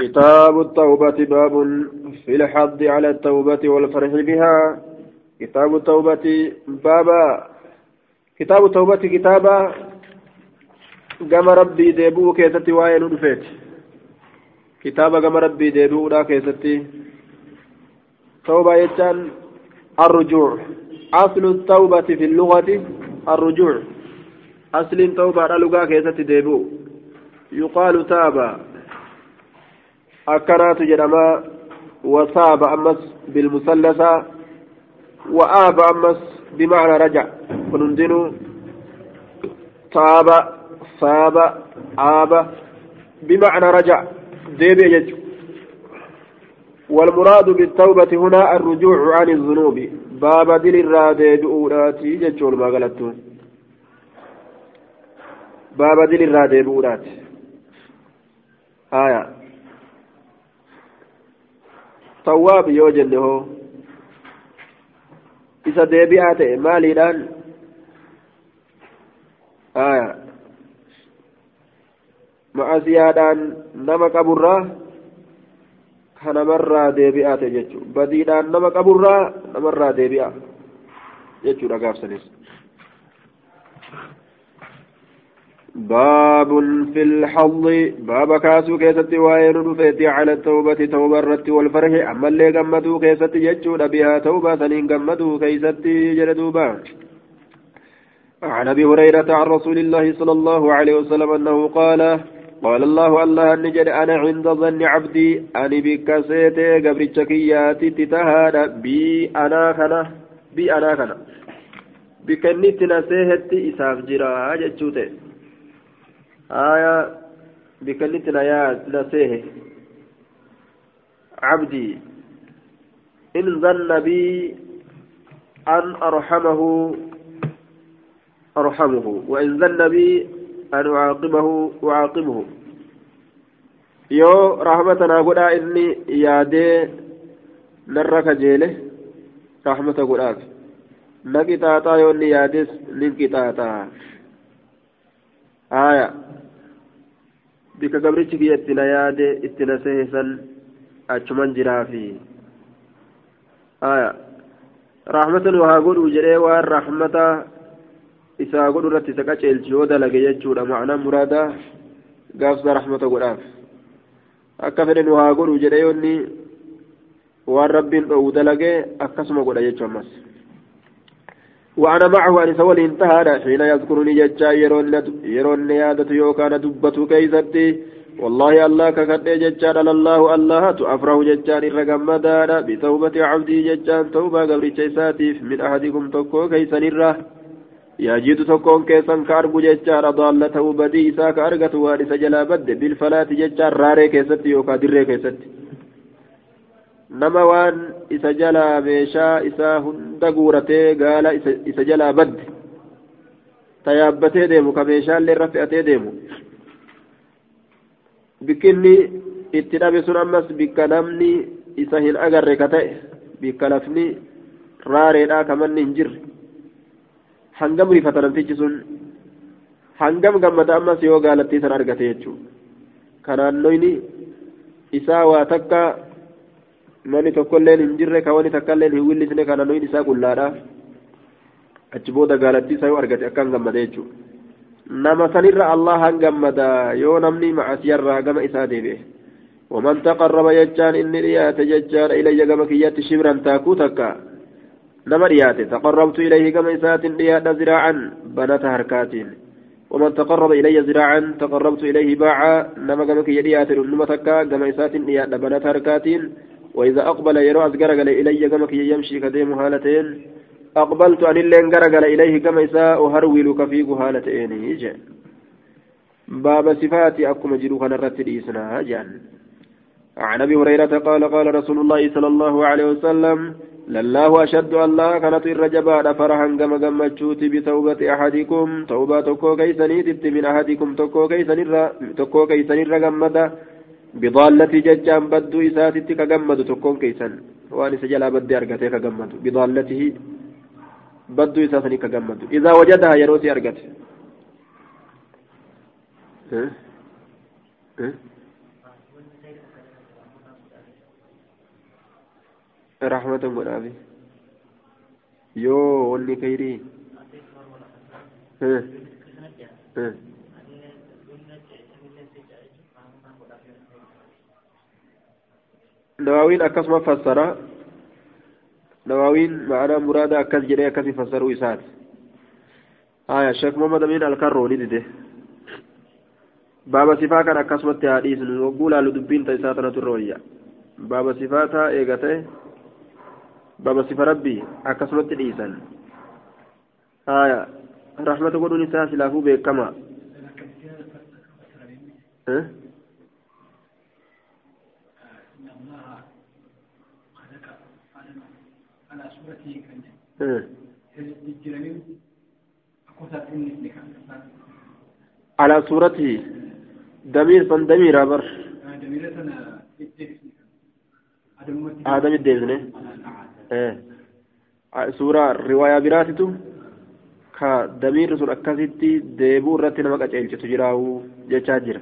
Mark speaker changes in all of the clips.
Speaker 1: كتاب التوبة باب في الحض على التوبة والفرح بها. كتاب التوبة بابا كتاب التوبة كتابا قام ربي ديبو كيستي وين رفيت كتابا قام ربي ديبو لا كيستي توبة يجان الرجوع أصل التوبة في اللغة الرجوع أصل التوبة على لغة كيستي ديبو يقال تابا أكنات جنما وصاب أمس بالمثلثة وآب أمس بمعنى رجع. فنندن تاب صاب آب بمعنى رجع. ديبي يجو والمراد بالتوبة هنا الرجوع عن الذنوب. باب دل الرادة بؤولاتي جتشون ما غلطتون باب دل الرادة بؤولاتي آية. Tawwaab yoo jenne hoo isa deebi'aa ta'e maaliidhaan aya ma'asiyaadhaan nama qaburraa ka namarraa deebi'aa ta'e jechuudha badiidhaan nama qaburraa namarraa deebi'a jechuudha gaafsanis باب في الحظ. باب كاسو كيست وائر رفيت على التوبة توبة الرت والفرح. أما اللي قمدوا كيست يجود بها توبة سنين قمدوا كيست جلدوبا عن أبي هريرة عن رسول الله صلى الله عليه وسلم أنه قال قال الله الله النجد أنا عند ظن عبدي أني بك سيتي قبل الشكيات تتهادى بي أنا كنا بي أنا كنا بكنيت نسيهتي إساف جرا جتشوتي آية بكلت الآيات لسيه عبدي إن ظن بي أن أرحمه أرحمه. وإن ظن بي أن أعاقبه أعاقبه. يو رحمة نقول إني يادي نرك جيلة رحمة قرآن نكتاتا يوني يادس نكتاتا آية. Bika gabrichi kiyya itti na yaade itti na seesan achuman jiraafi aya rahmatan waa godhu jedhee waan rahmata isaa godhu irratti isa qaceelchi yoo dalage jechuudha macnaa muraada gaafsa rahmata godhaaf akka fedhen waa godhu jedhee yoonni waan rabbiin dhoowwu dalage akkasuma godha jechuu ammas وأنا معه أن سولي انتهى. حين يذكرني ججا يرون يادة يوكان دبة كيستي والله الله ككد ججان الله الله تأفره ججان الرقمدان بتوبة عبدي ججان توبة قبل جيساتيف من أحدكم تكو كيسن الره يجد تكون كيسن كارب ججان ضالته بدي إساك أرقت وارس جلا بد بالفلاة ججان راري كيستي يوكا دري كيستي nama waan isa jalaa meeshaa isaa hunda guuratee gaala isa jalaa badde ta yaabbatee deemu ka meeshaallee irra fe'atee deemu bikkinni itti dhabe sun ammas bikka namni isa hin agarre ka ta'e bikka lafni raareedhaa ka manni hin jirre hangam rifata namtichi sun hangam gammada ammas yoo gaalattii san argate jechuudha kanaannoyni isaa waa takka manni tokkolleen hin jirre ka wani takkailleen hin willisne kana nuyin isaa qullaadha achi booda gaalattii isaa yoo argate akkan gammada jechuudha nama sanirra allah han gammada yoo namni macasiyarraa gama isaa deebi'e ومن تقرب يجان إني ريات ججان إلي كما كيات شبرا تاكو تكا نما ريات تقربت إليه كما إسات ريات زراعا بنات هركات ومن تقرب إلي زراعا تقربت إليه باعا نما كما كيات نما تكا كما إسات ريات بنات هركات وإذا أقبل يرو أزقرقل إلي كما كي يمشي كديم هالتين أقبلت أن اللين قرقل إليه كما إساء هرولك في هالتين يجي باب صفاتي أكما جروك نرتد إسنا جان عن أبي هريرة قال قال رسول الله صلى الله عليه وسلم لله اشد الله كانت الرجباء فرحا كما جمتشوت بتوبة أحدكم توبة تكو كيسنيت من أحدكم تكو كيسن تكو كيسن بضالتي ججان بدو إساتي كجمد تكون كيسا وأن سجل بدي أرقته كجمد بضالته بدو إساتي كجمد إذا وجدها يروسي أرقته رحمة مرابي يو ولي كيري. أه؟ Muraada akkas jedhee akkasi fassaruu isaati haya sheek muhammad amin alkarroo ni dide baaba sifaa kan akkasumatti haa dhiisnu hogguu laalu dubbiin ta isaa tanatu irra wayya baaba sifaataa eegate baaba sifa rabbii akkasumatti dhiisan haya rahmata godhuun isaa silaafuu beekama على صورته دمير فن دمير أبر آدم riwaayaa biraatitu ka damiirri sun akkasitti deebuu irratti nama qaceelchitu jiraawu jechaa jira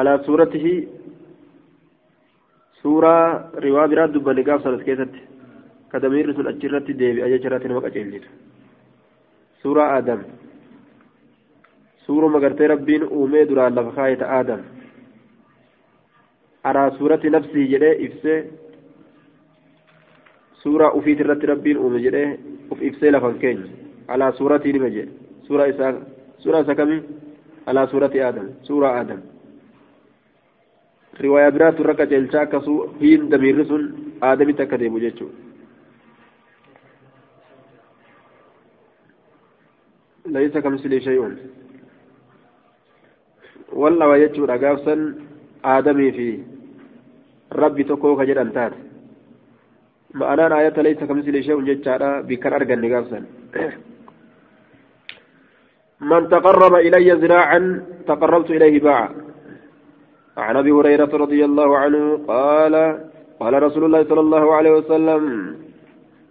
Speaker 1: alaa suuratihi suuraa riwaa biraa dubbanne gaaf sanas keessatti ka damiirri sun achirratti deebi'a jecha irratti nama qaceelchitu suuraa aadam suuruma gartee rabbiin uumee duraan lafa kaayeta aadam alaa suurati nafsii jedhee ibsee suuraa ufiit irratti rabbiin uume jedhee uf ibsee lafan keenya alaa suuratii nima jedhe suuraa isaa suuraa isa kamii alaa suurati aadam suuraa aadam riwaayaa biraatu irra qaceelchaa akka hiin damiirri sun aadamitti akka deemu jechuudha. ليس كمثله شيء. والله ويجود أقافسا آدمي في ربي تكوك جدا تات. معنى آية ليس كمثل شيء ججارا بكر أرجن نقابسا من تقرب إلي ذراعا تقربت إليه باعا. عن أبي هريرة رضي الله عنه قال قال رسول الله صلى الله عليه وسلم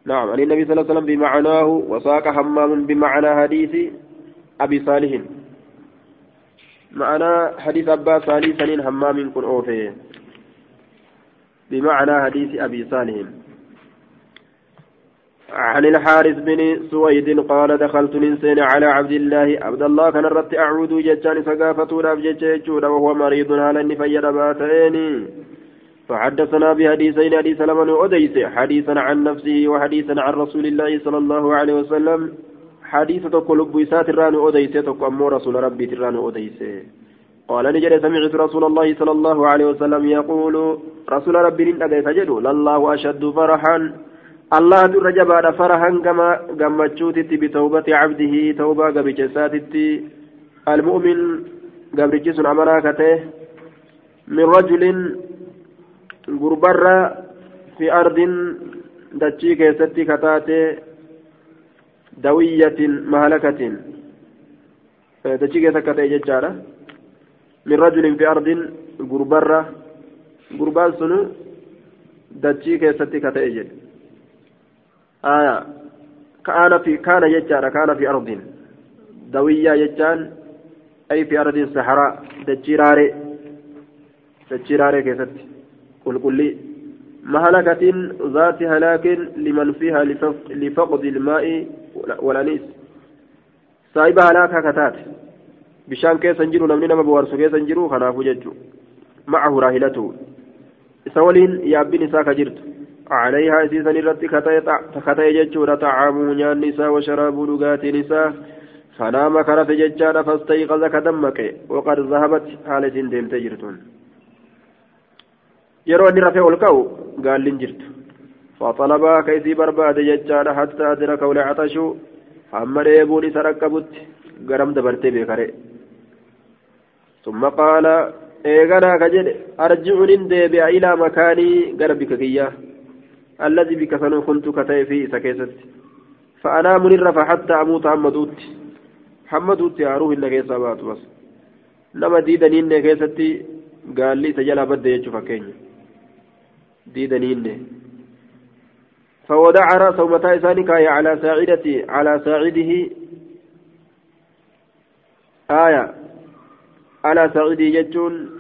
Speaker 1: نعم عن النبي صلى الله عليه وسلم بمعناه وساق حمام بمعنى حديث أبي صالح. معنى حديث أبا صالح سنين حمام كن أوفيه بمعنى حديث أبي صالح. عن الحارث بن سويد قال دخلت ننسين على عبد الله. عبد الله كان رت أعود جتان سقافتنا بجتشون وهو مريض على النفي باتين فحدثنا بحديثين حديث لمن أديس حديثا عن نفسه وحديثا عن رسول الله صلى الله عليه وسلم. حديث تقول بيسات الران أديس تقول رسول ربي تران أديس. قال نجري سمعت رسول الله صلى الله عليه وسلم يقول رسول ربي نجري فجدوا لله أشد فرحا. الله در جبار فرحا كما قمتشوتت بتوبة عبده توبة قبجساتت المؤمن قبرجس أمراكته. من رجل غربر في أرض دتشي كيستي كتاتي دوية مهلكة. دتشي كيستي ججارة من رجل في أرض غربر غربان سنو دتشي كيستي كتاتي آية. كان في كان يجار كان في أرض. دوية يجان أي في أرض الصحراء. دجيراري. دجيراري كيست. قل قل لي مهلكة ذات هلاك لمن فيها لفقد الماء والأنيس. صاحب هلاكها كتات. بشان كيس انجرو نمني نما بوارسو كيس انجرو خنافو ججو معه راهلته. سولين يا ابن ساكا جرتو عليها إسيسا نرتي كتاي جتشورا طعام نيان نساء وشراب لغات نساء فنام كرف جتشانا فاستيقظ كدمك وقد ذهبت حالة ديم تجرتون yeroo inni rafee ol ka'u gaalliin jirtu faxalabaa ka isii barbaade jechaadha hatta adraka ule caxashu hamma dheebuun isa dhaqqabutti garam dabartee beekare summa qaala eeganaa ka jedhe الذي بك سنو كنت كتئ في سكيست. فأنام نرفع حتى أموت حمدوت. حمدوت يا روح إنك يسابات بس. نما ديدني إنك يستي قال لي سجلها بدا يجو فكين ديدني إنك فودع رأسه متى إسانك على ساعدتي على ساعده. آية. على ساعده يجون.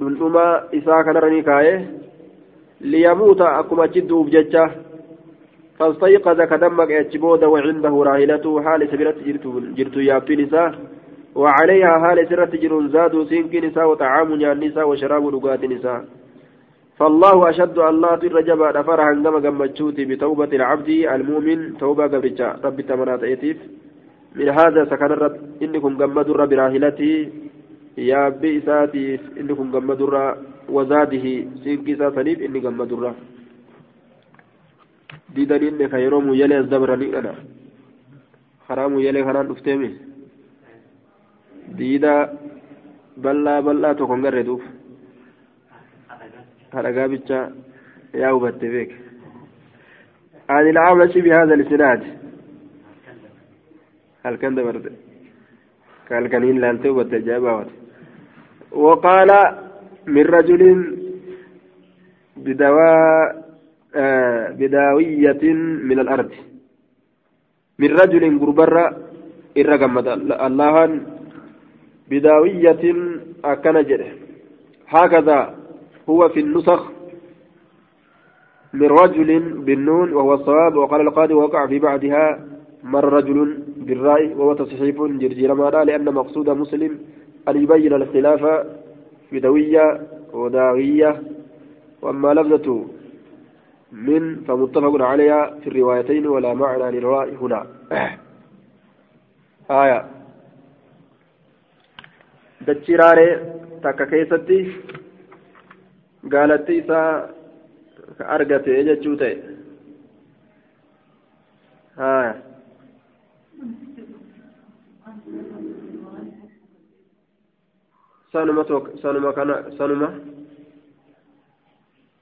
Speaker 1: dhundhuma isaa kanarra ni kaa'e akkuma achi du'uuf jecha فاستيقظ كدمك اتشبودا وعنده راهلته حال سبيلت جرت يابتين نساء وعليها حال سرت جر زاد سينك نساء وطعام نساء وشراب لقات نساء فالله أشد الله ترجب فرحا كما قمتشوتي بتوبة العبد المؤمن توبة قبرجا. ربي تمنات ايتيف من هذا سكن الرب إنكم قمد الرب راهلته يا بئساتي إنكم قمد الرب وزاده سينك ساسنيف إني قمد الرب diidan inni ka yeroo muyyalee as dabranii dhana karaa muyyalee kanaan dhufteemi diida bal'aa bal'aa tokko hin garre duuf hadhagaa bicha yaa hubatte beek عن الأعمش بهذا الإسناد هل كان دبرت قال كان إلا أنت وتجابت وقال من رجل بدواء آه، بداوية من الأرض. من رجل قربر إرقمت الله بداوية أكن هكذا هو في النسخ من رجل بالنون وهو الصواب. وقال القاضي وقع في بعدها مر رجل بالرأي وهو تصحيف جرجير ما لأن مقصود مسلم أن يبين الخلاف بدوية وداوية وأما لفظة من فمتفق عليها في الروايتين ولا معنى للراء هنا. آية. دجراري تكا كيستي قالت إسا أرقت إجتشوتي آية. Sanuma sanuma kana sanuma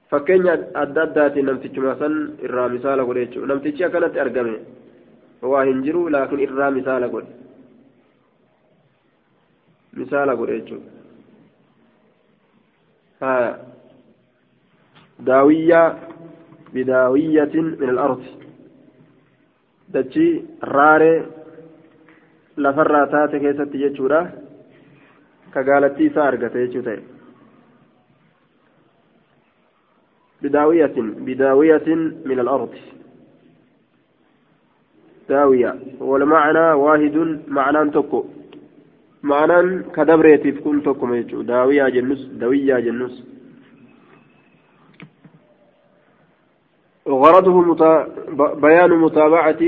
Speaker 1: fakkeenya adda addaatiin namtichuma san irraa misaala godhe jechuudha namtichi akkanatti argame waa hin jiru laakiin irraa misaala godhe misaala godhe jechuudha haa daawiyyaa bidaawiyyatin min al-ardi dachii raaree lafarraa taate keessatti jechuudha argate jechuu ta'e. بداوية بداوية من الأرض داوية والمعنى واحد معنى تكو معنى كدبريتي كن تكو ميجو داوية جنس داوية جنس وغرضه متا... بيان متابعة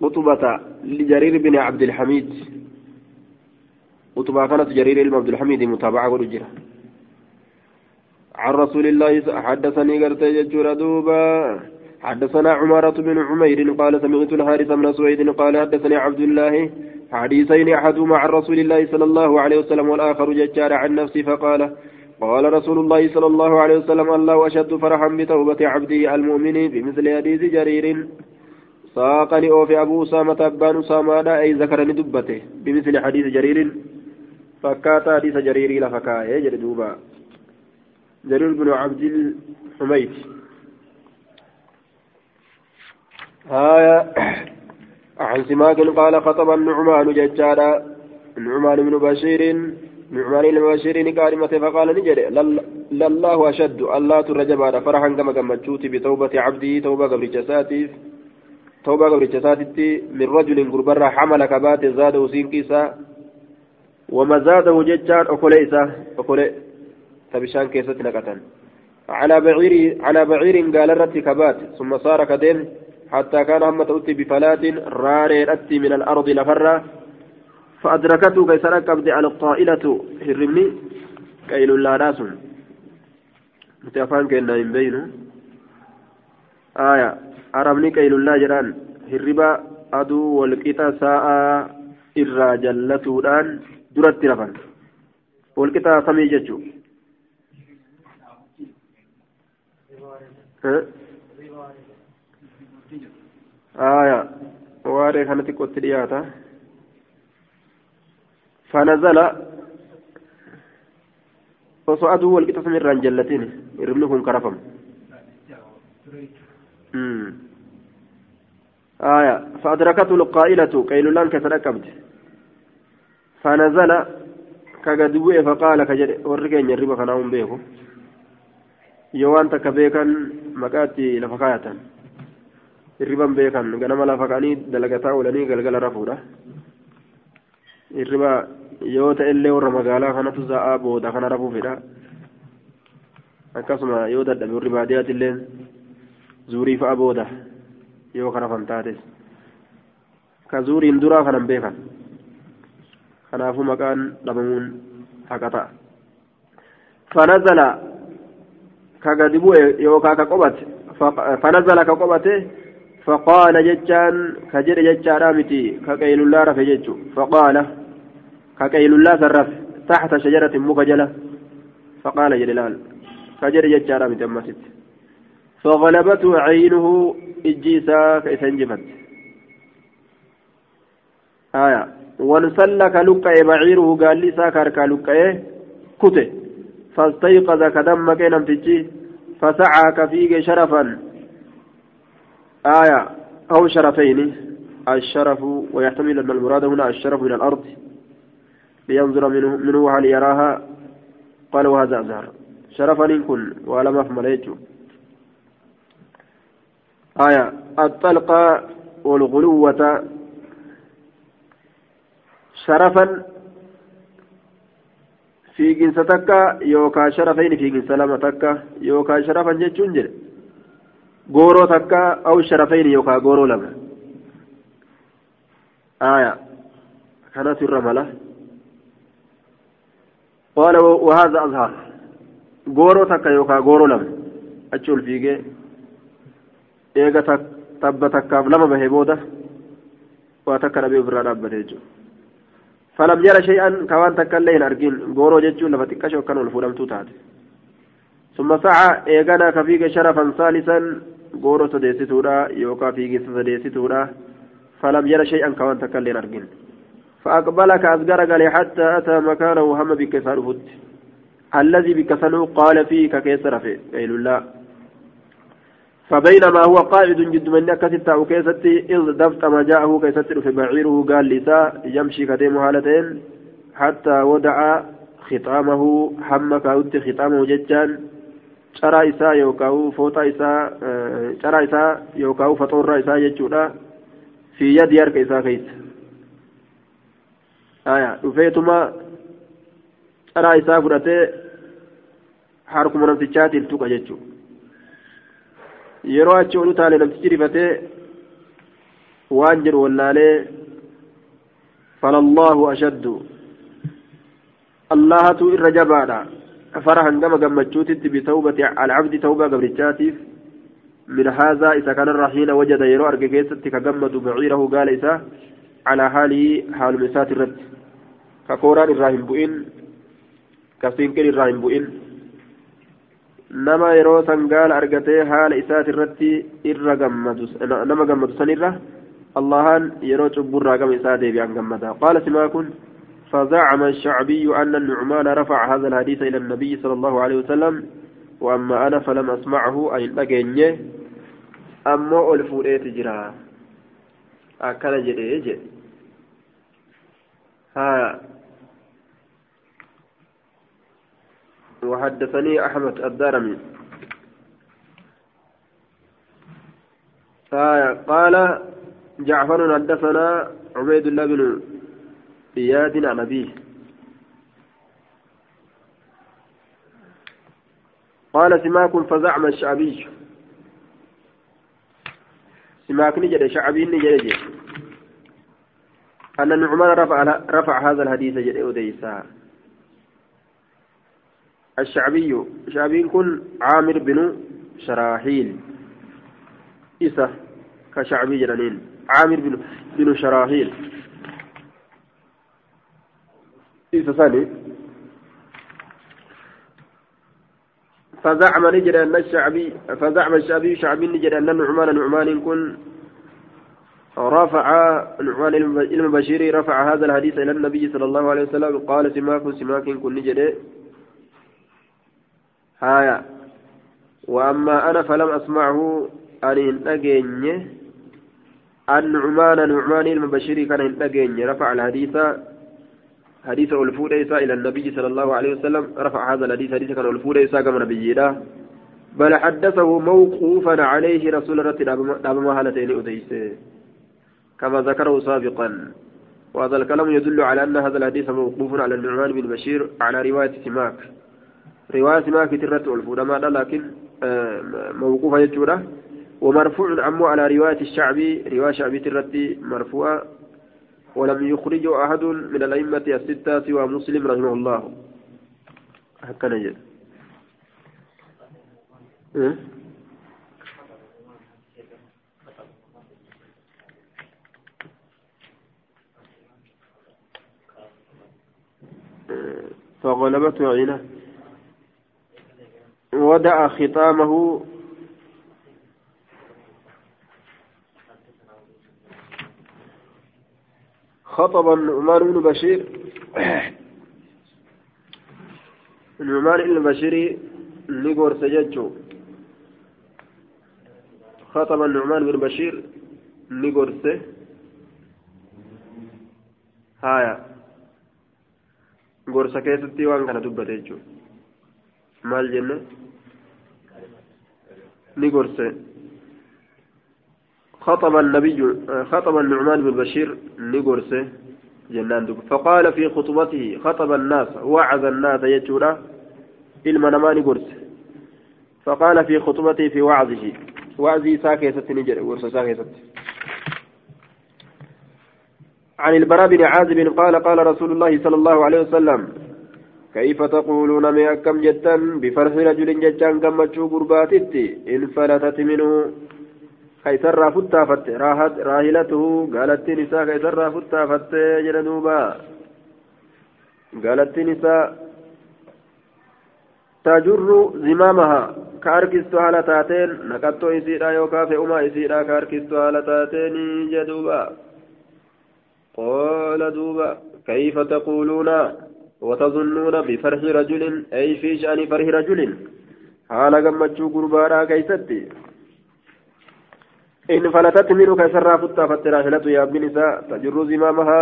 Speaker 1: قطبة لجرير بن عبد الحميد قطبة كانت جرير بن عبد الحميد متابعة ورجرة عن رسول الله حدثني قرت يجور دوبا. حدثنا عمارة بن عمير قال سمعت الحارث بن سويد قال حدثني عبد الله. حديثين أحدهما عن رسول الله صلى الله عليه وسلم والآخر ججار عن نفسي فقال قال رسول الله صلى الله عليه وسلم الله أشد فرحا بتوبة عبده المؤمن بمثل حديث جرير. ساقني أوفي أبو أسامة أبان أسامة أي ذكرني دبته بمثل حديث جرير. فكات حديث جرير لفكا يجري دوبا جرير بن عبد الحميد آية عن سماك قال خطب النعمان ججالا النعمان بن بشير نعمان بشير كلمة فقال نجد لله أشد الله ترجبا فرحا كما كمتشوتي بتوبة عبده توبة قبل جساتي توبة قبل جساتي من رجل قربرا حمل كبات زاده سينكيسا وما زاده ججار أكوليسا أكولي تبشان كيست نقتا على بعير على بعير قال الرت كبات ثم صار كدين حتى كان هم تؤتي بفلات راري أتي من الأرض لفرة. فأدركته كيسر كبد على الطائلة هرمني كيل لا ناس. متفان كنا بينه. آية أرمني كيل لا جران. هربا أدو والقطا ساء إرى جلتودان درت رفن والقطا سمي جتشو آية واري كانت قلت لياتا فنزل وصعده والقطة من رنجلتين يرمنهم كرفم آية فأدركته القائلة قيل لأن كسركبت فنزل كقد بوئ فقال كجد ورقين يربا كناهم بيكو يوان تكبيكا مكاتي لفقاية beekan ganama lafa ka'anii dalagataa oolanii galgala rafuudha hirriba yoo ta'e illee warra magaalaa kanatu za'aa booda kana rafuufidha akkasuma yoo dadhabe warri baadiyyaatti illee zuurii fa'a booda yoo kana fan taates ka zuuriin duraa kanan beekan fanazala ka gadi bu'e yookaan ka qobate fanazala ka qobate فقال جتان كجر جتان متي كقيل الله رفع جتو فقال كقيل الله سرف تحت شجرة مكجلة فقال جلال كجر جتان متي فغلبته عينه إجيسا كإسنجفت آية وانسلك لقى بعيره قال لي ساكر كلقى كته فاستيقظ كدم كينم تجي فسعى كفيك شرفا. آية أو شرفين. الشرف ويحتمل أن المراد هنا الشرف من الأرض. لينظر منه, منه هل يراها. قال وهذا أزهر. شرفا كن. ولم أفهم آية الطلقة والغلوة شرفا في جنستك يوكا شرفين في جنس لمتك يوكا شرفا جتشون gooroo takka aw sharafayni yookaan gooroo lama آية. كانت الرملة قال وهذا أظهر. غورو تكا يوكا غورو لم أتشول فيك إيغا تب تكاف لما بهبودة وتكا نبي برا ربته فلم يرى شيئا كوان تكا لين أرجين غورو جتشو لفتكا شو كانوا الفولم توتات. ثم سعى إيغانا كفيك شرفا ثالثا. غورو سديستورا يوكا فيك سديستورا فلم ير شيئا كوان تكلين أرجين فأقبل كأزقر قال حتى أتى مكانه هم بك الذي بك قال فيه ككيسر في قيل الله فبينما هو قاعد جد من كست أو كيست إذ دفت ما جاءه كيست في بعيره قال لسا يمشي كديم هالتين حتى ودع ختامه حمك أود ختامه ججان caraa isaa yookaan fooxaa isaa caraa isaa yookaan faxoorraa isaa jechuudha fi yadii harka isaa keessa dhufeetuma caraa isaa fudhatee harkuma namtichaatiin tuqa jechuudha yeroo achi olu taale namtichi rifatee waan jedhu wallaalee falallahu ashaddu. Allahatu irra jabaadha. فرحا كما قمتشوتت بتوبة العبد توبة قبرتشاتيف من هذا إذا كان الرحين وجد يرو أرقكيست كقمد بعيره قال إذا على حاله حال مسات الرد كقوران الراهن بؤين كسينكر الراهن بؤين nama yeroo san gaala argatee haala isaati irratti irra gammadu nama gammadu sanirra allahan yeroo cubburraa gama isaa deebi'an gammada qaala simaa kun فزعم الشعبي أن النعمان رفع هذا الحديث إلى النبي صلى الله عليه وسلم وأما أنا فلم أسمعه أي لقيني أما ألفوليت جرا أكل جري ها وحدثني أحمد الدارمي. قال جعفر حدثنا عبيد الله بن إياد عن أبيه. قال سماك فزعم الشعبي سماك نجد شعبي نجد. أن النعمان رفع, رفع هذا الحديث جد أوديسا الشعبي شعبي كن عامر بن شراحيل. إسا كشعبي جنانين. عامر بن, بن شراحيل. إذا ثاني فزعم نجد أن الشعبي فزعم الشعبي شعبي نجد أن النعمان نعمان كن. رفع نعمان المبشري رفع هذا الحديث إلى النبي صلى الله عليه وسلم. قال سماك سماك كن نجد. هايا وأما أنا فلم أسمعه hin dhageenye النعمان نعمان المبشري kan hin dhageenye رفع الحديث حديث ol fuudhe isa إلى النبي صلى الله عليه وسلم. رفع هذا الحديث حديث kana ol fuudhe isa gama نبي بل حدثه موقوفا عليه رسول irratti dhaabamaa haalatiin hadiisa كما ذكره سابقا. وهذا الكلام يدل على أن هذا الحديث موقوف على النعمان بن بشير على رواية سماك. رواية سماك ترت الفود ما لكن موقوفة يجوره ومرفوع عمو على رواية الشعبي رواية شعبي ترتي مرفوعة ولم يخرجه أحد من الأئمة الستة سوى مسلم رحمه الله هكذا نجد؟ فغلبته عينه ودع ختامه خطب النعمان بن بشير. النعمان بن بشير نيغور سجدته خطب النعمان بن بشير نيغور هايا. gorsa keessatti waan kana dubbate jechuudha maal jenne gorse خطب النبي خطب النعمان بن بشير نيغورسه جنان دوب فقال في خطبته خطب الناس وعظ الناس يجورا المنما نيغورسه فقال في خطبته في وعظه وعظي ساكيست نجر ورس ساكيست عن البراء بن عازب قال قال رسول الله صلى الله عليه وسلم كيف تقولون ما كم جدا؟ بفرح رجل جدا كم تشو قرباتي إن فلتت منه. كيسرى فتافت راهلته. قالت نساء كيسرى فتافت جندوبا قالت نساء تجر زمامها. كأركستو على تاتين. نكتو إسيرا يوكا في أما إسيرا كأركستو على تاتين. جدوبا قال دوبا. كيف تقولون؟ وتظنون بفرح رجل؟ أي في شأن فرح رجل؟ حال قمتشو قربانا كيستي. إن فلتت منه كسرى فتا فتراحلة يا ابن نساء تجر زمامها.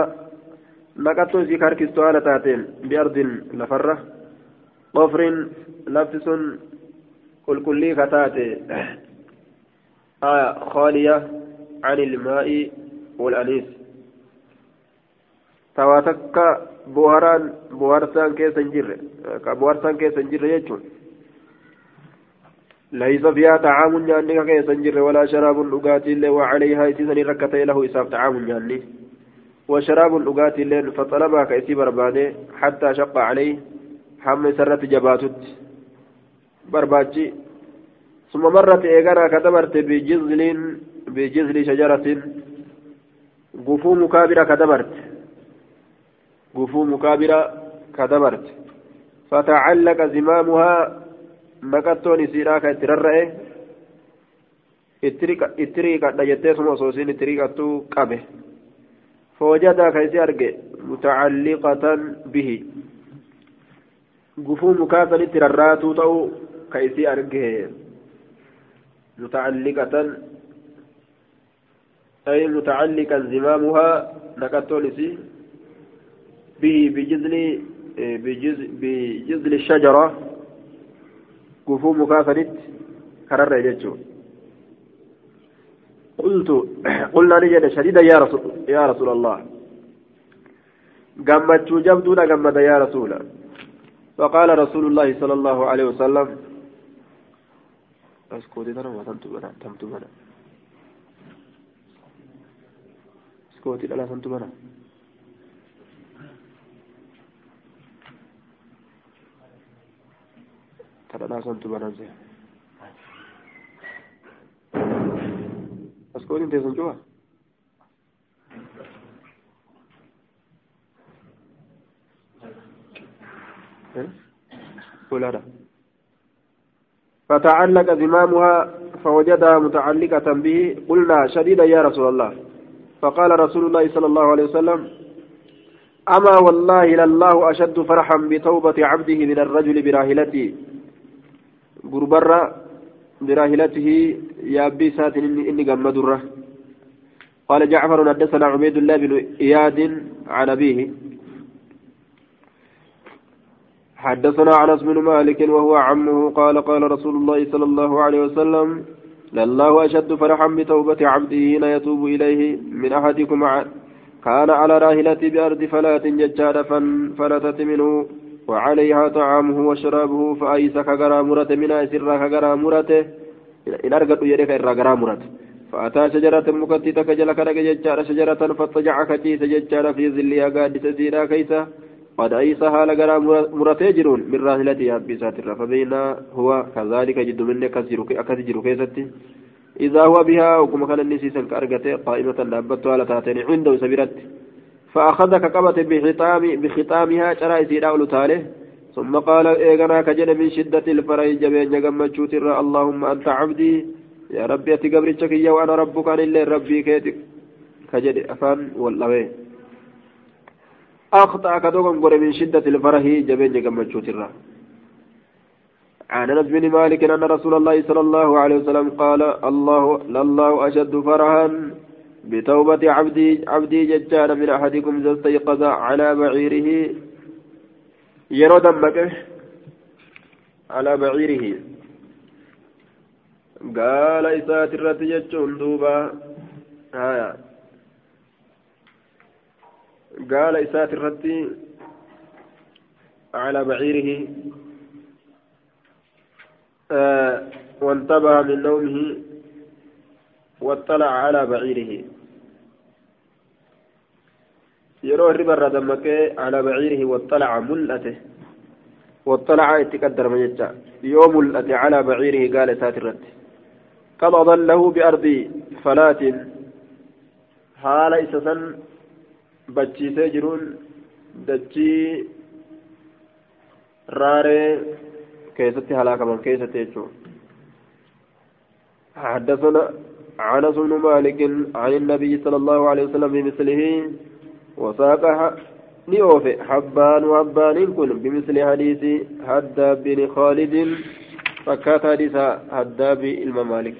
Speaker 1: نقطة في كاركستو على تاتين. بأرض لفرة. قفر لبس كل كلي فتاتي. آية خالية عن الماء والأنيس. تواتك بوهران بوهرسان كيسن جر بوهرسان كيسن جر يجون ليس فيها طعام نياني كي سنجر ولا شراب لغاتي اللي وعليها يتسني ركتي له إساف طعام نياني وشراب لغاتي اللي فطلبها كيسي برباني حتى شق عليه حم سرت جباتت برباجي ثم مرت إيغانا كتبرت بجزل بجزل شجرة قفو مكابرة كتبرت قفو مكابرة كتبرت فتعلق زمامها maqattoon isiidhaa ka itti rarra'e itti riiqadha jettee suma osoo isiin itti riiqattuu qabe foojadaa ka isi arge mutacalliqatan bihi gufuu mukaasan itti rarraatuu ta'uu ka isi arge mutacalliqatan أي متعلقا زمامها نقطون به بجذل بجذل الشجرة. mukaa sanitti kararra jechuun قلت قلنا نجد شديدا يا رسول يا رسول الله. قمت جبدنا قمت يا رسول. فقال رسول الله صلى الله عليه وسلم اسكوتي ترى ما تمت بنا تمت بنا. اسكوتي لا تمت ترى كنت بنزه أسكون أنت سنجوا ولا فتعلق زمامها فوجدها متعلقة به. قلنا شديدا يا رسول الله. فقال رسول الله صلى الله عليه وسلم أما والله لله أشد فرحا بتوبة عبده من الرجل براهلته غربرة براهلته يابي سات إني قمدره قال جعفر حدثنا عبيد الله بن إياد عن أبيه حدثنا انس بن مالك وهو عمه قال قال رسول الله صلى الله عليه وسلم لله اشد فرحا بتوبه عبده حين يتوب اليه من احدكم كان على راهلة بأرض فلاة ججار فلتت منه وعليها طعامه وشرابه فأيس كغرى مرته من أسر كغرى مرته إن أرقد يدك إرى غرى مرته. فأتى شجرة مكتتة كجل كرق ججار شجرة فاضطجع كجيس ججار في ظلها قادسة سيرا كيسة قد أيسها لغرى مرته جرون من راهلته أبسات فبين هو كذلك جد من أكثر كيستي إذا هو بها وكما كان النسيسا كأرقته قائمة لابتها لتاتين عنده سبيرت. فأخذ كقبة بختام بختامها شرى سيراء لتاله ثم قال إيغنا كجن من شدة الفرح جبين يغمتشوت اللهم أنت عبدي. يا ربي أتي قبرتك وأنا ربك. أن إلا ربي كيتك كجد أفان والله. أخطأ كدوغن من شدة الفرح جبين يغمتشوت الرّ عن أنس بن مالك أن رسول الله صلى الله عليه وسلم قال الله لله أشد فرحا. بتوبة عبدي عبدي ججار من أحدكم اذا استيقظ على بعيره. يرو دمك. على بعيره. قال إسات الرتي دوبا. آية. قال إسات الرتي على بعيره. آه وانتبه من نومه. واطلع على بعيره. يروى الربا دمك على بعيره واطلع ملأته. واطلع يتقدر من يجا. يوم ملأته على بعيره قال ساترت قد له بأرض فلات. حال إسسن بچي سجرون. دچي راري كيستي هلاك من كيستي حدثنا عنس بن مالك عن النبي صلى الله عليه وسلم بمثله وساق نيوف حبان وحبان كن بمثل حديث هداب بن خالد فكات حديث هداب الممالك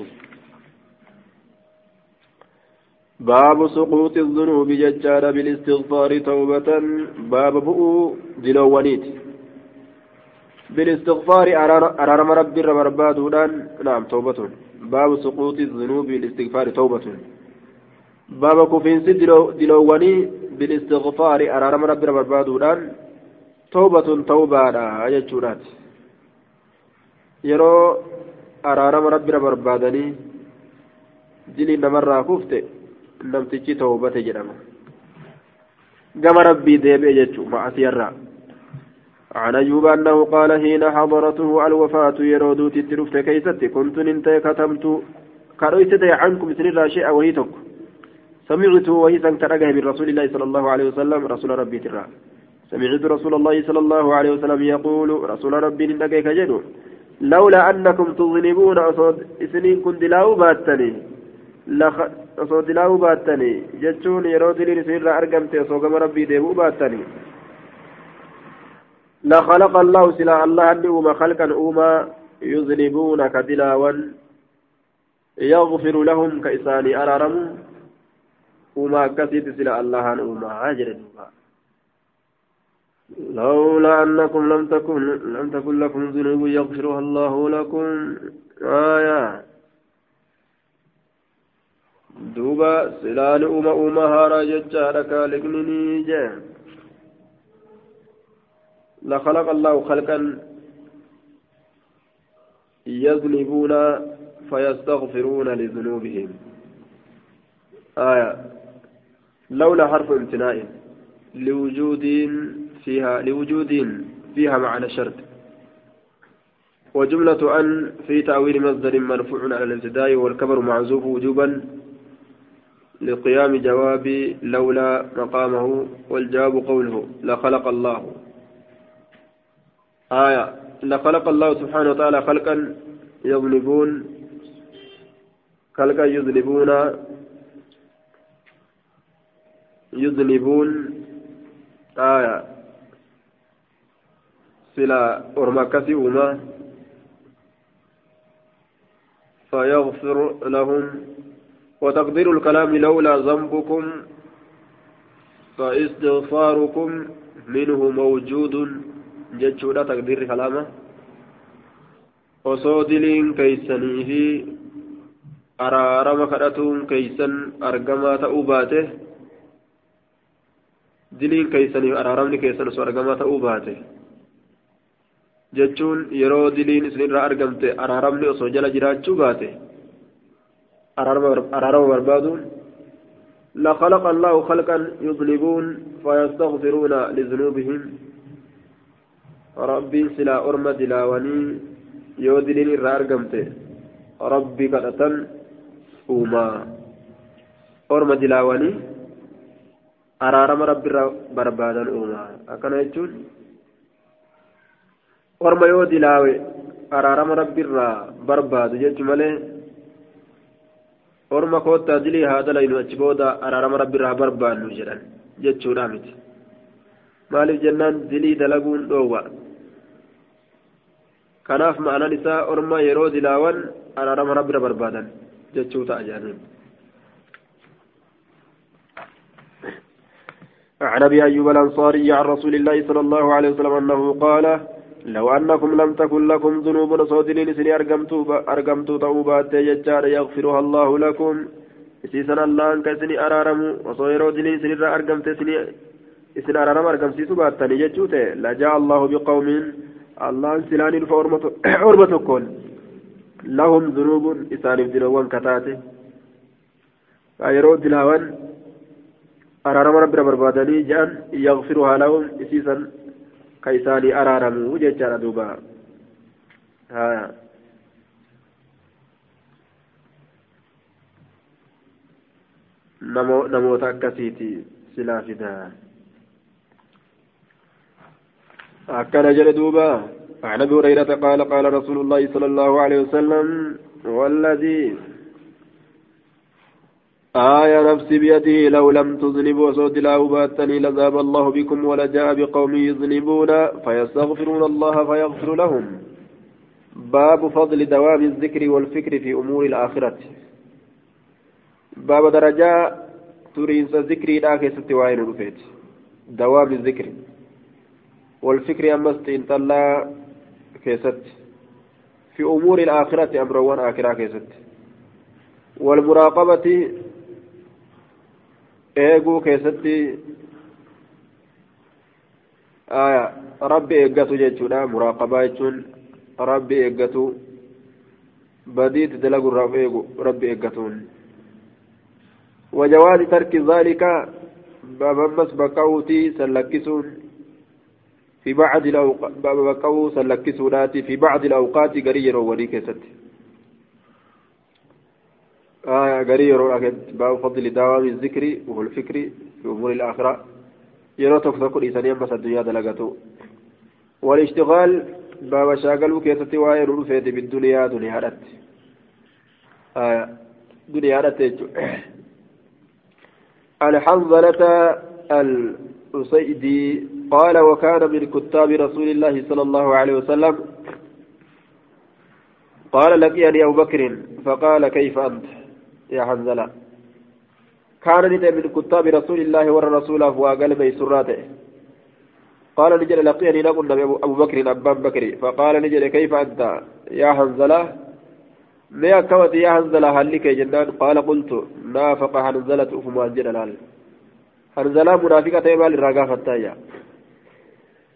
Speaker 1: باب سقوط الذنوب ججار بالاستغفار توبة. باب بؤو دلوانيت بالاستغفار أرارم ربي ربربادودان. نعم توبة. باب سقوط الذنوب بالاستغفار توبة باب كفين دلواني بالاستغفار أرارم ربي ربربادودان توبة توبة أجتشونات yeroo araarama rabbi barbaadanii dilii namarraa kufte namtichi toobate jedhama gama rabbii deebi'e jechuu ma'asiyarraa عن أيوب أنه قال حين حضرته الوفاة يرودوت الترفت كيست كنت ننتهي كتمت كرويست عنكم سنرى شيئا وهي تك. سمعت وهي سنكرقه من رسول الله صلى الله عليه وسلم رسول ربي ترى. سمعت رسول الله صلى الله عليه وسلم يقول رسول ربي ننتهي كجدو لولا أنكم تظلمون أصود إسنين كنت لاو باتني أصود لاو باتني جتشون يرود لي سنرى أرقمت أصوغم ربي ديبو باتني لخلق الله سلا الله أن أوما خلقا أوما يذنبون كدلاوا يغفر لهم كإساني أرارم. أوما كسيت سلا الله أن أوما هاجر لولا أنكم لم تكن لم تكن لكم ذنوب يغفرها الله لكم. آية. دوبا سلال أوما أوما هارا ججارك لكنني جان لخلق الله خلقا يذنبون فيستغفرون لذنوبهم. آية. لولا حرف امتناء لوجود فيها لوجود فيها معنى شرط. وجملة أن في تأويل مصدر مرفوع على الابتداء والكبر معزوف وجوبا لقيام جواب لولا مقامه والجواب قوله لخلق الله. آية. لخلق الله سبحانه وتعالى خلقا يظلمون خلقا يذنبون يذنبون. آية. سلا أرمكسي وما فيغفر لهم. وتقدير الكلام لولا ذنبكم فاستغفاركم منه موجود. Jechuudha taqdiirri kalaama osoo diliin keeysanii fi araarama kadhatuun keeysan argamaa ta'uu baate diliin keeysanii araaramni keessan osoo argamaa ta'uu baate jechuun yeroo diliin isinirraa argamte araaramni osoo jala jiraachuu baate araarama barbaaduun لخلق الله خلقا يذنبون فيستغفرون لذنوبهم rabbii silaa orma dilaawanii yoo diliin irraa argamte rabbii kadhatan uumaa orma dilaawanii araarama rabbiirraa barbaadan uumaa akkana jechuun orma yoo dilaawe araarama rabbiirraa barbaadu jechu malee orma koottaa dilii haa dalaynu achi booda araarama rabbiirraa barbaannu jedhan jechuudha miti. Maaliif jennaan dilii dalaguun dhoowwa? Kanaaf ma'anaan isaa orma yeroo dilaawan araarama rabbi irra barbaadan jechuu ta'a jaaniin عن أبي أيوب الأنصاري عن رسول الله صلى الله عليه وسلم أنه قال لو أنكم لم تكن لكم ذنوب صودلين سني أرقمتوا توبات يجار يغفرها الله لكم. سيسن الله أنك سني أرارم وصيروا دلين سني أرقمت سني إسن أرارم أرقم سيسو باتني يجوت لجاء الله بقوم الله سلاني فأرمة كل لهم ذنوب إسانف دلوان كتاته. فأيروا دلاوان أرارم ربنا بربادني جان يغفرها لهم إسيسا isaanii araaramu jechaadha duuba haya namoota akkasiiti silaa fidaa akkana jedhe duuba عن أبي هريرة قال قال رسول الله صلى الله عليه وسلم والذي آية نفسي بيده لو لم تذنبوا صوت لا باتني لذهب الله بكم ولجاء بقوم يذنبون فيستغفرون الله فيغفر لهم. باب فضل دوام الذكر والفكر في أمور الآخرة. باب درجة ترينس ذكري لا كيست وعين دوام الذكر. والفكر أمست إن طلع كيست في أمور الآخرة أمروان آخرة كيست والمراقبة eeguu keessatti rabbi eeggatu jechuudha muraaqabaa jechuun rabbi eeggatu badiitti dalagurraaf eegu rabbi eeggatuun وجواز ترك ذلك بمس بقوتي سلكسون في بعض الأوقات بقو سلكسوناتي في بعض الأوقات قرير ولي كست آية قرير باب فضل دوام الذكر وهو الفكر في أمور الآخرة. يرى تفكر إنسان بس الدنيا دلقته. والاشتغال باب شاغل كيستي واير رفيت بالدنيا دنيا رت. آية دنيا رت الحنظلة الأسيدي قال وكان من كتاب رسول الله صلى الله عليه وسلم قال لقيني أبو بكر فقال كيف أنت يا حنزلة؟ كان من كتاب رسول الله ورسوله وقال بيسراته قال نجد لقيني نقول أبو بكر أبان بكر فقال نجد كيف أنت يا حنزلة؟ ما كوت يا حنزلة هل لك جنان قال قلت نافق حنزلة أفما الجلال حنزلة منافقة مال الرقافة التاية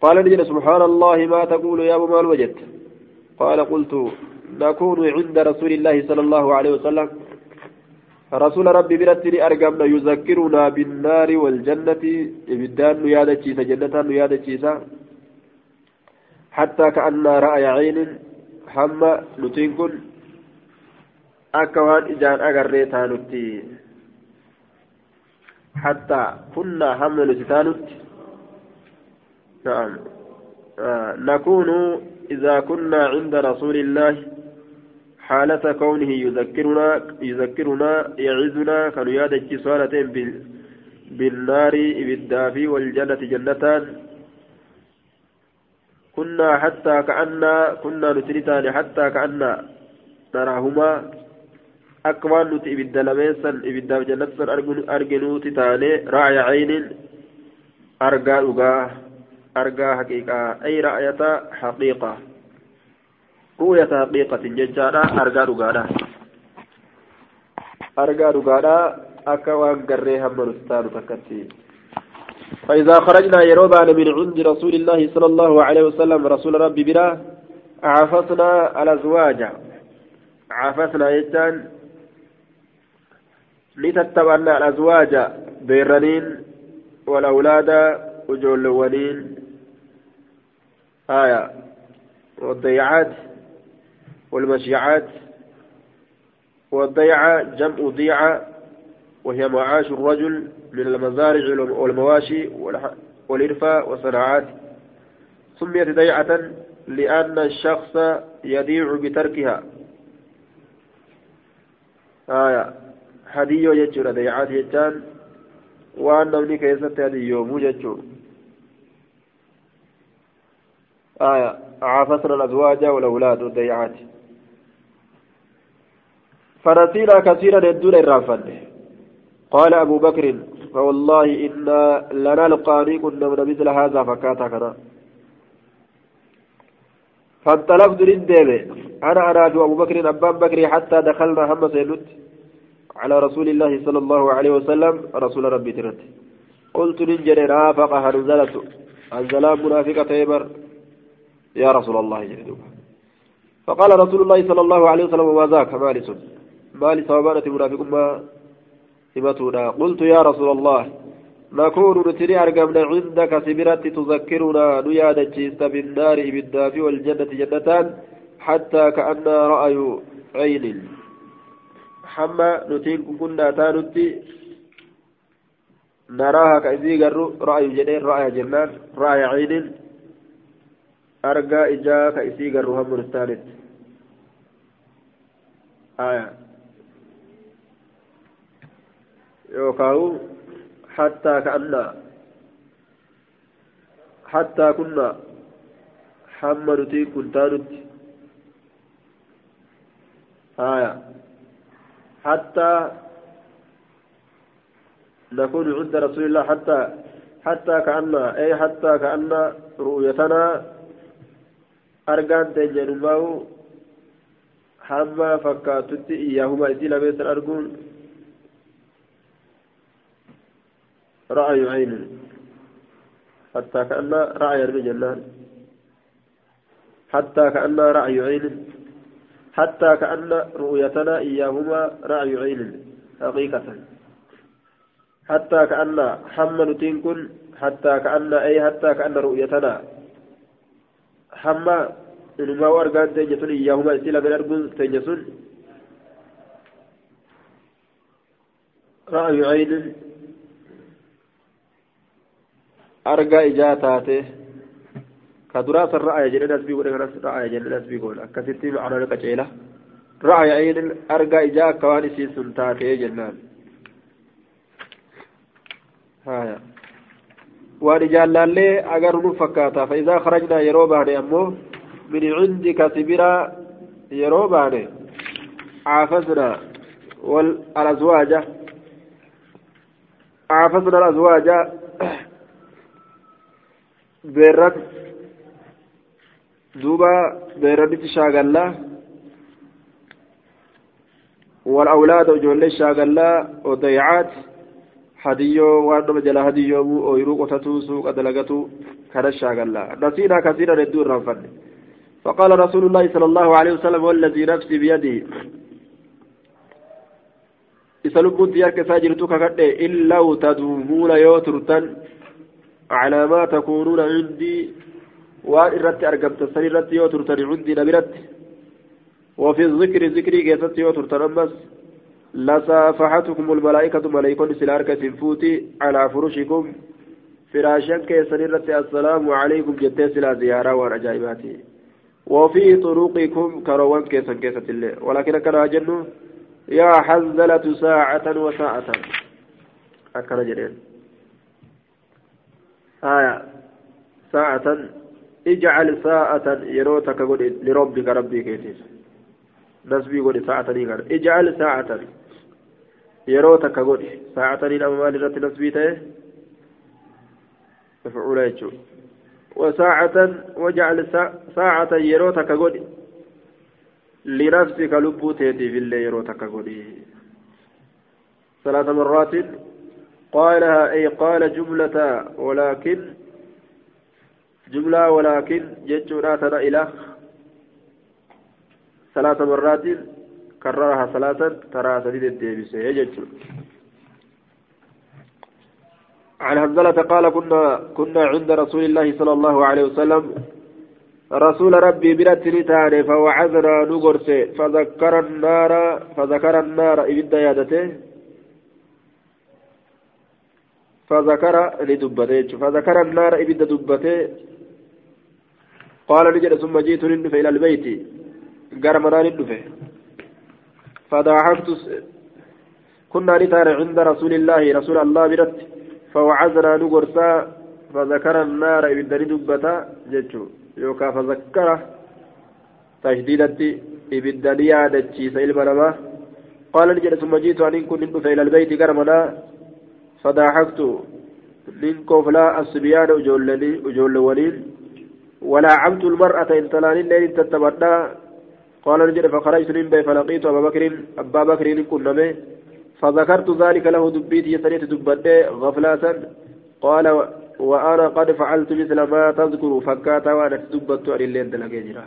Speaker 1: قال نجد سبحان الله ما تقول يا أبو مال وجدت. قال قلت نكون عند رسول الله صلى الله عليه وسلم. رسول ربي برتني أرقمنا يذكرنا بالنار والجنة. إبدان نيادة تشيسا جنة نيادة تشيسا حتى كأن رأي عين حما نتنكن. أكوان إجان أغريتا نتي. حتى كنا هم نتتانت نعم نكون إذا كنا عند رسول الله حالة كونه يذكرنا يذكرنا يعزنا كانوا سوالتين بالنار بالدافي والجنة جنتان. كنا حتى كأن كنا نتريتان حتى كأن نراهما. أكوان نتي إبدا لميسا إبدا جنة أرجنو تتاني رأي عين أرقى أغا أرجى حقيقة أي رأية حقيقة رؤية حقيقة ججارة أرجى رقادة أرجى رقادة أكوان قريها مرستان تكتي فإذا خرجنا يروبان من عند رسول الله صلى الله عليه وسلم رسول ربي بنا عافسنا الأزواج عافسنا يجان لتتبعنا الأزواج بيرنين والأولاد وجولوانين آية والضيعات والمشيعات والضيعة جمع ضيعة وهي معاش الرجل من المزارع والمواشي والإرفاء والصناعات. سميت ضيعة لأن الشخص يضيع بتركها. آية. هديو يجور ضيعات يجان. وأن نمني كيست هديو مو آية عافسنا الأزواج والأولاد والضيعات فنسينا كثيرا يدون الرافد. قال أبو بكر فوالله إنا لنا لقاني كنا من مثل هذا فكاتا كنا فانطلقت للديبة أنا أنا أبو بكر أبان بكر حتى دخلنا هم سيدت على رسول الله صلى الله عليه وسلم رسول ربي ترت. قلت للجري رافق هنزلت. الزلام منافقة تيبر يا رسول الله جل فقال رسول الله صلى الله عليه وسلم وما ذاك مالس؟ مالي صوابانة منافق ما همتنا قلت يا رسول الله نكون نتري أرقمنا عندك سبرت تذكرنا نيادة جيست بالنار بالداف والجنة جنتان حتى كأن رأي عين. حما نتين كنا تانتي نراها كأذي رأي جنين رأي جنان رأي عين. Argaa ijaa ka isii garru hamma nustaanitti aya yookaawu hattaa ka'anna hattaa kunna hamma nuti kun taanutti حتى نكون عند رسول الله حتى حتى كأن أي حتى كأن رؤيتنا argaan ta'e jedhumaa'u hamma fakkaatutti iyyaahuma isii lameessan arguun ra'ayu aynin حتى كأن رأي الرجلان حتى كأن رأي عين حتى كأن رؤيتنا إياهما رأي عين حقيقة حتى كأن حمل تنكن حتى كأن أي حتى كأن رؤيتنا hamma inumaa argaan teenya sun iyyaahuma isii lamen arguun teenya sun ra'ayu caynin argaa ijaa taate ka duraa san ra'aya jedhen asbii godhe kanas ra'aya jedhen asbii godhe akkasitti macnaan qaceela ra'aya caynin argaa ijaa akka waan isiin sun taatee jennaan haya fakkaata fa'iisaa kharajnaa yeroo baane ammoo min cindika sibiraa yeroo baane caafasnaa wal alazwaaja caafasnaa alazwaaja beerran duuba beerranitti shaagallaa والأولاد وجولي شاغلا وضيعات hadiyyoo waan nama jala hadiyyoomuu ooyiruu qotatuu suuqa dalagatu kana shaagalla. Nasiinaa kasiiran hedduu irraanfanne فقال رسول الله صلى الله عليه وسلم والذي نفسي بيده إسلوب ديارك ساجرتك كده إن لو تدومون يوترتن على ما تكونون عندي وان إرت أرقمت سنرت يوترتن عندي نبرت وفي الذكر ذكري قيست يوترتن أمس لصافحتكم الملائكة ملائكة سلارك سنفوتي على فرشكم فراشا كيسنرت السلام عليكم جتة سلا زيارة ورجائباتي وفي طرقكم كروان كيسا كيسة الله ولكن كان جنو يا حنزلة ساعة وساعة أكنا جنين آية ساعة اجعل ساعة يروتك لربك ربي كيتيس نسبي قولي ساعة اجعل ساعة yeroo takka godhi saacatanii nama maal irratti nasbii ta'e? Jechuudha. وساعة وجعل ساعة يروتك قد لنفسك لبوتيتي في الليل يروتك قد ثلاث مرات قالها أي قال جملة ولكن جملة ولكن جتشنا ترى إلى ثلاث مرات كررها ثلاثا ترى سديد الديبس يجتشو عن حنزلة قال كنا كنا عند رسول الله صلى الله عليه وسلم. رسول ربي برت نتاني فوعظنا نقرس فذكر النار فذكر النار إبدا يادته فذكر لدبته فذكر النار إبدا دبته. قال نجد ثم جئت ندفع إلى البيت. قال منا ندفع فضحكت كنا نتاني عند رسول الله رسول الله برت فوعزنا نقرسا فذكر النار إبدا دبتا جتشو. يوكا فذكر تشديدت إبدا يادتشي سيلم نما قال نجد ثم جئت أن كن ندفع إلى البيت قرمنا. فضحكت من كفلا الصبيان أجولني أجول ولين ولا عمت المرأة إن تلاني تتبدى قال نجد فخرجت من بي فلقيت أبا بكر أبا بكر كنا فذكرت ذلك له دبيت يسريت دبت غفلة. قال وأنا قد فعلت مثل ما تذكر فكاتا وأنا دبت عن الليل دلقيجرا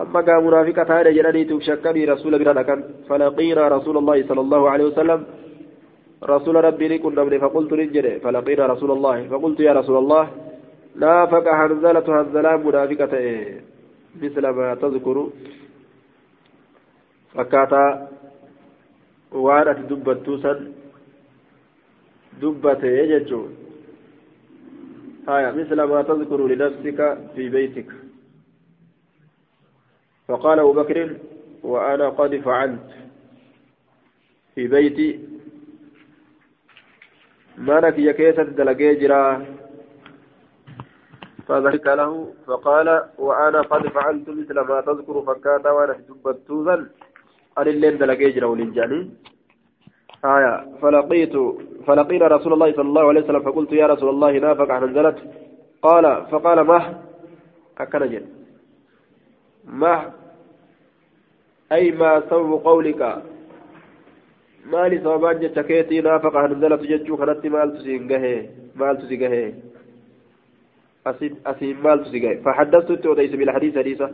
Speaker 1: أما قام منافقة هذا جلالي تشكني رسول بنا فلقينا رسول الله صلى الله عليه وسلم. رسول ربي كنا من فقلت نجري فلقينا رسول الله. فقلت يا رسول الله نافق هنزلة هنزلة منافقة. مثل ما تذكر فكاتا dubbattuu san dubbate jechuun haya misla maa tadkuru linafsika fi beytika فقال أبو بكر وأنا قد فعلت في بيتي ما لك يا كيسة دلقيجرا فذلك له فقال وأنا قد فعلت مثل ما تذكر فكاتا وأنا دبتوزا أن اللين دلقي جرى ولنجاني آية. فلقيت فلقينا رسول الله صلى الله عليه وسلم فقلت يا رسول الله نافق عن نزلت قال فقال ما أكنجل ما أي ما سبب قولك. ما لي سببان جتكيتي نافق عن نزلت جتشو خلت مال تسينجه مال تسينجه أسيب مال فحدثت توديس بالحديث حديثة.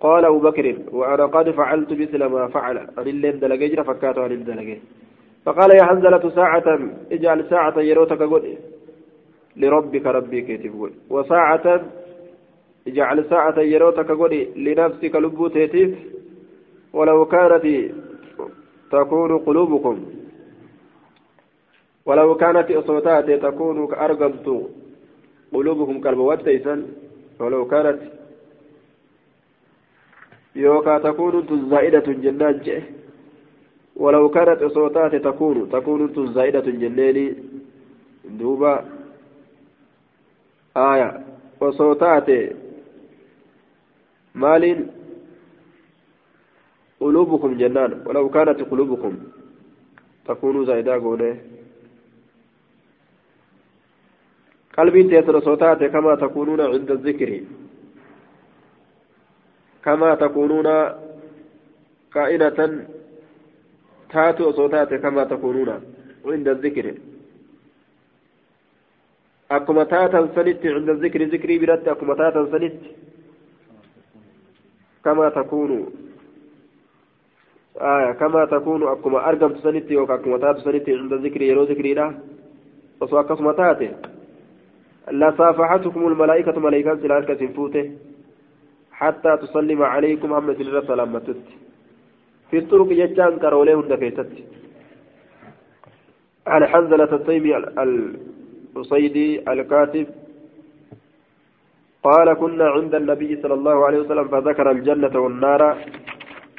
Speaker 1: قال أبو بكر وأنا قد فعلت مثل ما فعل. أن اللين دلقي الدلقي فقال يا حنزلة ساعة اجعل ساعة يروتك قل. لربك ربي كيتف قل وساعة اجعل ساعة يروتك قل. لنفسك لبوتيتيف ولو كانت تكون قلوبكم. ولو كانت أصوتات تكون كأرقمت قلوبكم كالموت ولو كانت يوكا تكون زائدة جنان ولو كانت صوتات تكون تكون زائدة جنان دوبا آية وصوتات مال قلوبكم جنان ولو كانت قلوبكم تكون زائدة قولة. قلبي تيسر صوتات كما تكونون عند الذكر. كما تكونون كائنة تاتوا صوتات كما تكونون عند الذكر. أكما تاتا سنت عند الذكر ذكري برد أكما تاتا سنت كما تكون. آية كما تكون أكما أرقم سنت يوكا أكما تاتا سنت عند الذكر يرو ذكري لا. وصو أكما تاتي لا صافحتكم الملائكة ملائكة سلالك سنفوته حتى تسلم عليكم هم سلرة سلامتت في الطرق يجان كروليه الدكيتت عن حنزلة الطيبي الأصيدي الكاتب قال كنا عند النبي صلى الله عليه وسلم فذكر الجنة والنار.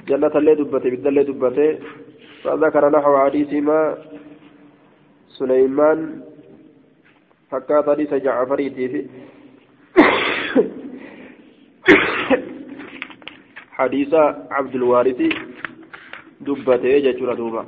Speaker 1: جنة اللي دبته بالدل دبته. فذكر نحو حديث ما سليمان فكات حديث جعفري في حديث عبد الوارث دبته جتر دوبا